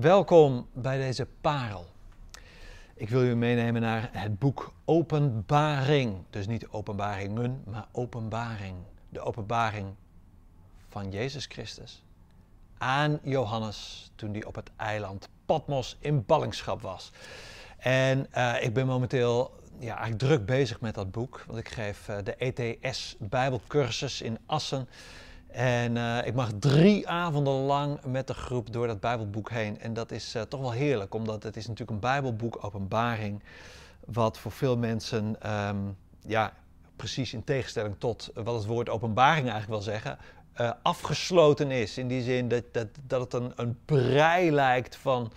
Welkom bij deze parel. Ik wil u meenemen naar het boek Openbaring. Dus niet openbaringen, maar openbaring. De openbaring van Jezus Christus aan Johannes toen hij op het eiland Patmos in ballingschap was. En uh, ik ben momenteel ja, eigenlijk druk bezig met dat boek, want ik geef uh, de ETS Bijbelcursus in Assen. En uh, ik mag drie avonden lang met de groep door dat Bijbelboek heen. En dat is uh, toch wel heerlijk, omdat het is natuurlijk een Bijbelboek, openbaring, wat voor veel mensen, um, ja, precies in tegenstelling tot wat het woord openbaring eigenlijk wil zeggen, uh, afgesloten is. In die zin dat, dat, dat het een, een brei lijkt van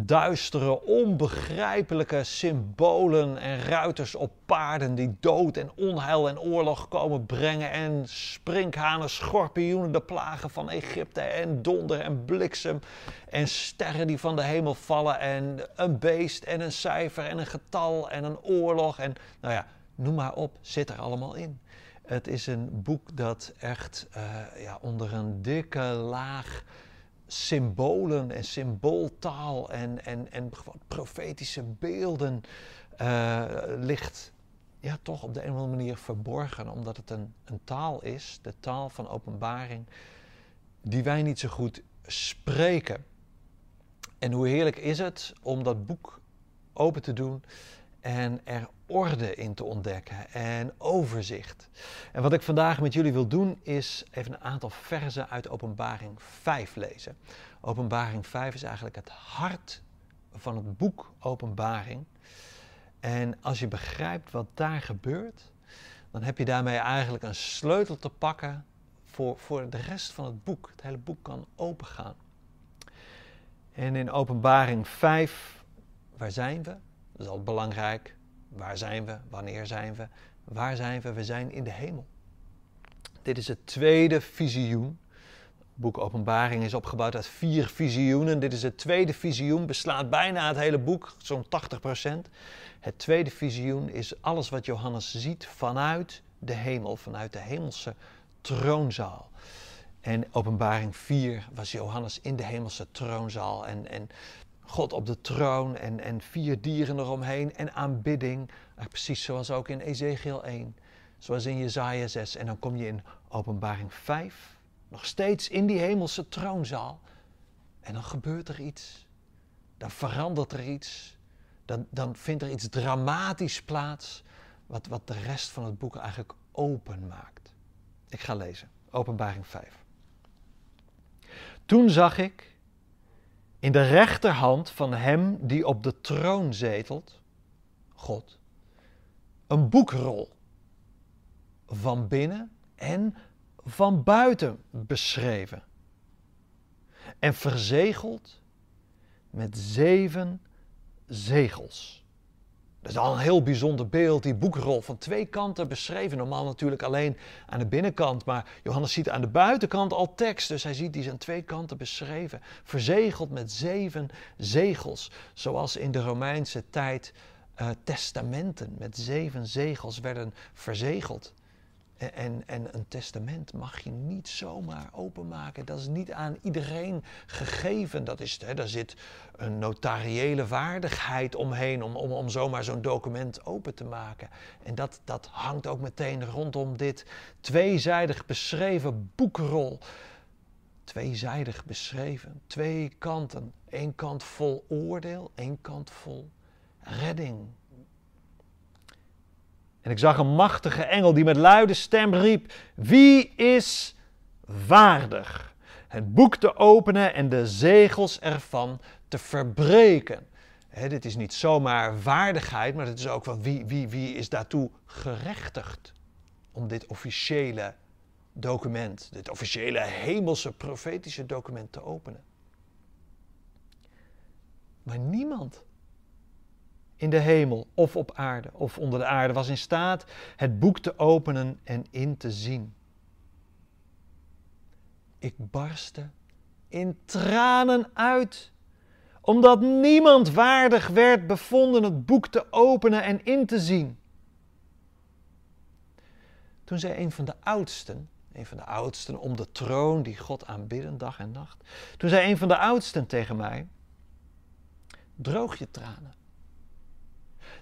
duistere, onbegrijpelijke symbolen en ruiters op paarden die dood en onheil en oorlog komen brengen en sprinkhanen, schorpioenen, de plagen van Egypte en donder en bliksem en sterren die van de hemel vallen en een beest en een cijfer en een getal en een oorlog en nou ja, noem maar op, zit er allemaal in. Het is een boek dat echt uh, ja, onder een dikke laag symbolen en symbooltaal en, en, en profetische beelden uh, ligt ja, toch op de een of andere manier verborgen, omdat het een, een taal is, de taal van openbaring, die wij niet zo goed spreken. En hoe heerlijk is het om dat boek open te doen en er orde in te ontdekken en overzicht. En wat ik vandaag met jullie wil doen is even een aantal versen uit Openbaring 5 lezen. Openbaring 5 is eigenlijk het hart van het boek Openbaring. En als je begrijpt wat daar gebeurt, dan heb je daarmee eigenlijk een sleutel te pakken voor, voor de rest van het boek. Het hele boek kan opengaan. En in Openbaring 5, waar zijn we? Is al belangrijk. Waar zijn we? Wanneer zijn we? Waar zijn we? We zijn in de hemel. Dit is het tweede visioen. Het boek Openbaring is opgebouwd uit vier visioenen. Dit is het tweede visioen, beslaat bijna het hele boek, zo'n 80%. Het tweede visioen is alles wat Johannes ziet vanuit de hemel, vanuit de hemelse troonzaal. En openbaring 4 was Johannes in de hemelse troonzaal. En, en God op de troon en, en vier dieren eromheen en aanbidding. Precies zoals ook in Ezekiel 1, zoals in Jezaja 6. En dan kom je in Openbaring 5, nog steeds in die hemelse troonzaal. En dan gebeurt er iets. Dan verandert er iets. Dan, dan vindt er iets dramatisch plaats, wat, wat de rest van het boek eigenlijk open maakt. Ik ga lezen, Openbaring 5. Toen zag ik in de rechterhand van hem die op de troon zetelt, God, een boekrol van binnen en van buiten beschreven en verzegeld met zeven zegels. Dat is al een heel bijzonder beeld, die boekrol van twee kanten beschreven. Normaal natuurlijk alleen aan de binnenkant, maar Johannes ziet aan de buitenkant al tekst, dus hij ziet die aan twee kanten beschreven. Verzegeld met zeven zegels, zoals in de Romeinse tijd uh, testamenten met zeven zegels werden verzegeld. En, en een testament mag je niet zomaar openmaken. Dat is niet aan iedereen gegeven. Dat is, hè, daar zit een notariële waardigheid omheen om, om, om zomaar zo'n document open te maken. En dat, dat hangt ook meteen rondom dit tweezijdig beschreven boekrol. Tweezijdig beschreven, twee kanten. Eén kant vol oordeel, één kant vol redding, en ik zag een machtige engel die met luide stem riep: Wie is waardig het boek te openen en de zegels ervan te verbreken? dit is niet zomaar waardigheid, maar het is ook van wie, wie, wie is daartoe gerechtigd om dit officiële document, dit officiële hemelse profetische document te openen. Maar niemand in de hemel of op aarde of onder de aarde was in staat het boek te openen en in te zien. Ik barstte in tranen uit, omdat niemand waardig werd bevonden het boek te openen en in te zien. Toen zei een van de oudsten, een van de oudsten om de troon die God aanbidden dag en nacht, toen zei een van de oudsten tegen mij: droog je tranen.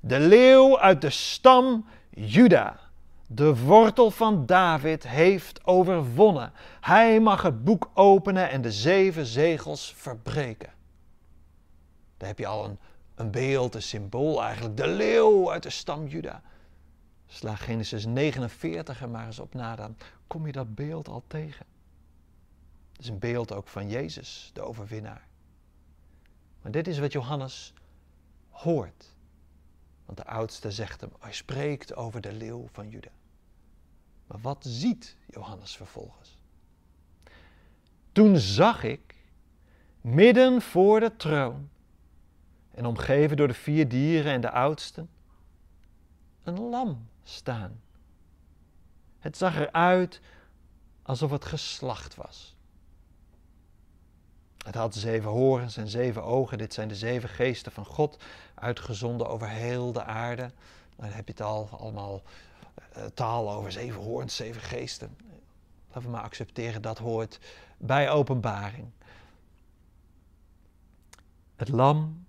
De leeuw uit de stam Juda, de wortel van David, heeft overwonnen. Hij mag het boek openen en de zeven zegels verbreken. Daar heb je al een, een beeld, een symbool eigenlijk. De leeuw uit de stam Juda. Sla Genesis 49 er maar eens op na, dan kom je dat beeld al tegen. Het is een beeld ook van Jezus, de overwinnaar. Maar dit is wat Johannes hoort. Want de oudste zegt hem, hij spreekt over de leeuw van Juda. Maar wat ziet Johannes vervolgens? Toen zag ik, midden voor de troon, en omgeven door de vier dieren en de oudsten, een lam staan. Het zag eruit alsof het geslacht was. Het had zeven horens en zeven ogen. Dit zijn de zeven geesten van God, uitgezonden over heel de aarde. Dan heb je het al allemaal uh, taal over zeven hoorns, zeven geesten. Laten we maar accepteren, dat hoort bij openbaring. Het lam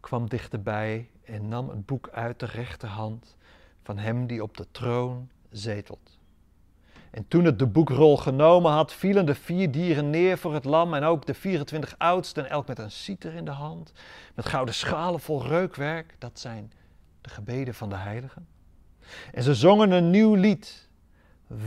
kwam dichterbij en nam een boek uit de rechterhand van hem die op de troon zetelt. En toen het de boekrol genomen had, vielen de vier dieren neer voor het lam en ook de 24 oudsten, elk met een citer in de hand, met gouden schalen vol reukwerk. Dat zijn de gebeden van de heiligen. En ze zongen een nieuw lied.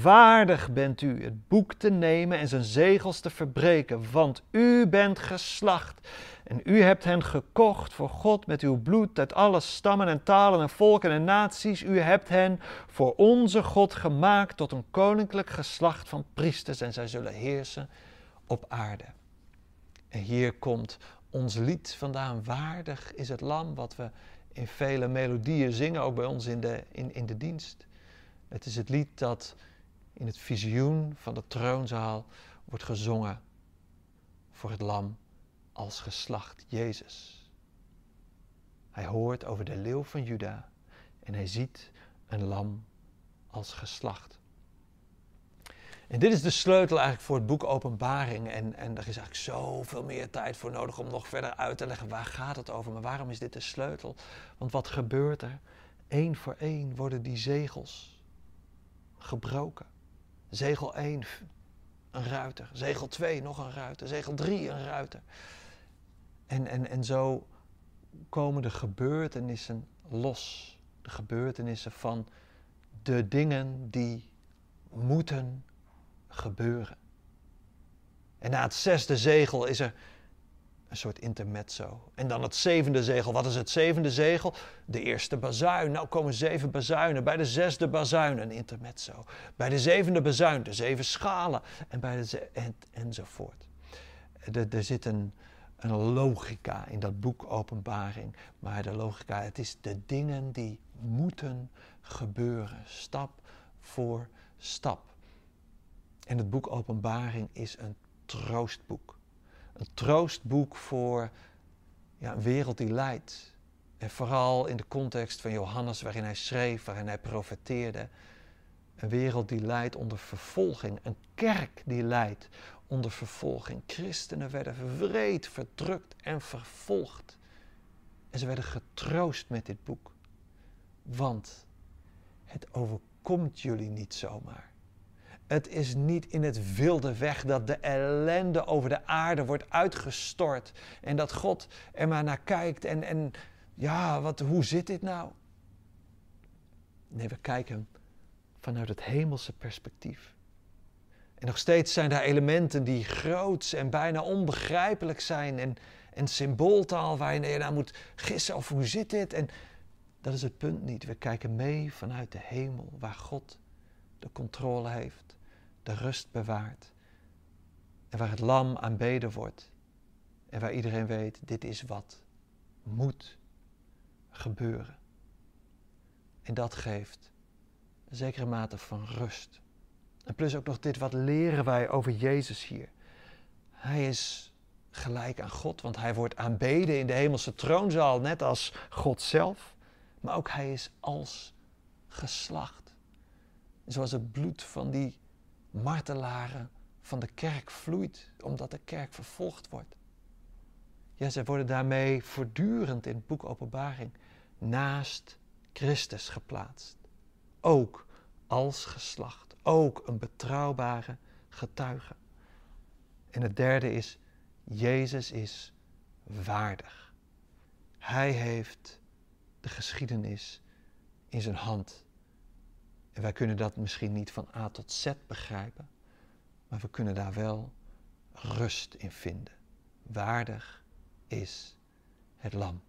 Waardig bent u het boek te nemen en zijn zegels te verbreken, want u bent geslacht en u hebt hen gekocht voor God met uw bloed uit alle stammen en talen en volken en naties. U hebt hen voor onze God gemaakt tot een koninklijk geslacht van priesters en zij zullen heersen op aarde. En hier komt ons lied vandaan. Waardig is het lam wat we in vele melodieën zingen, ook bij ons in de, in, in de dienst. Het is het lied dat in het visioen van de troonzaal wordt gezongen voor het lam als geslacht Jezus. Hij hoort over de leeuw van Juda en hij ziet een lam als geslacht. En dit is de sleutel eigenlijk voor het boek Openbaring. En, en er is eigenlijk zoveel meer tijd voor nodig om nog verder uit te leggen waar gaat het over. Maar waarom is dit de sleutel? Want wat gebeurt er? Eén voor één worden die zegels gebroken. Zegel 1, een ruiter. Zegel 2, nog een ruiter. Zegel 3, een ruiter. En, en, en zo komen de gebeurtenissen los. De gebeurtenissen van de dingen die moeten gebeuren. En na het zesde zegel is er een soort intermezzo. En dan het zevende zegel. Wat is het zevende zegel? De eerste bazuin. Nou komen zeven bazuinen. Bij de zesde bazuin een intermezzo. Bij de zevende bazuin de zeven schalen. En bij de en, enzovoort. Er, er zit een, een logica in dat boek Openbaring. Maar de logica, het is de dingen die moeten gebeuren, stap voor stap. En het boek Openbaring is een troostboek. Een troostboek voor ja, een wereld die lijdt. En vooral in de context van Johannes, waarin hij schreef, waarin hij profeteerde. Een wereld die lijdt onder vervolging. Een kerk die lijdt onder vervolging. Christenen werden wreed, verdrukt en vervolgd. En ze werden getroost met dit boek. Want het overkomt jullie niet zomaar. Het is niet in het wilde weg dat de ellende over de aarde wordt uitgestort. En dat God er maar naar kijkt en, en ja, wat, hoe zit dit nou? Nee, we kijken vanuit het hemelse perspectief. En nog steeds zijn daar elementen die groots en bijna onbegrijpelijk zijn. En, en symbooltaal waar je naar moet gissen of hoe zit dit? En dat is het punt niet. We kijken mee vanuit de hemel waar God de controle heeft, de rust bewaart. En waar het lam aanbeden wordt. En waar iedereen weet, dit is wat moet gebeuren. En dat geeft een zekere mate van rust. En plus ook nog dit, wat leren wij over Jezus hier? Hij is gelijk aan God, want hij wordt aanbeden in de hemelse troonzaal, net als God zelf. Maar ook hij is als geslacht. Zoals het bloed van die martelaren van de kerk vloeit, omdat de kerk vervolgd wordt. Ja, ze worden daarmee voortdurend in het boek Openbaring naast Christus geplaatst. Ook als geslacht, ook een betrouwbare getuige. En het derde is, Jezus is waardig. Hij heeft de geschiedenis in zijn hand. En wij kunnen dat misschien niet van A tot Z begrijpen, maar we kunnen daar wel rust in vinden. Waardig is het lam.